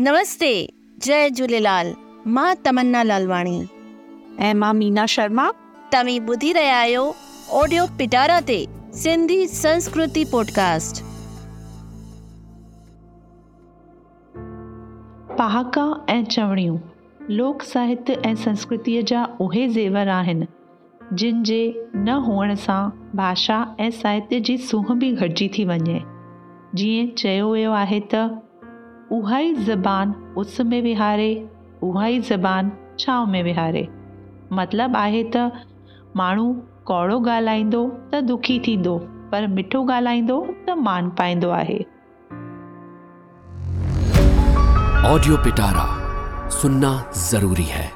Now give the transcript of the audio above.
नमस्ते जय झूलेलाल माँ तमन्ना लालवाणी। ऐं माँ मीना शर्मा। तव्हीं ॿुधी रहिया आहियो ऑडियो पिटारा ते सिंधी संस्कृति पॉडकास्ट। पहाका ऐं चवणियूं लोक साहित्य ऐं संस्कृतीअ जा उहे ज़ेवर आहिनि जिन जे न हुअण सां भाषा ऐं साहित्य जी सूंह बि घटिजी थी वञे। जीअं चयो वियो आहे त उहा ई ज़बान उस में विहारे, उहाई ज़बान छांव में विहारे। मतलब आहे त माण्हू कौड़ो ॻाल्हाईंदो त दुखी थींदो, पर मिठो ॻाल्हाईंदो त मान पाईंदो आहे। ऑडियो पिटारा सुनना ज़रूरी है।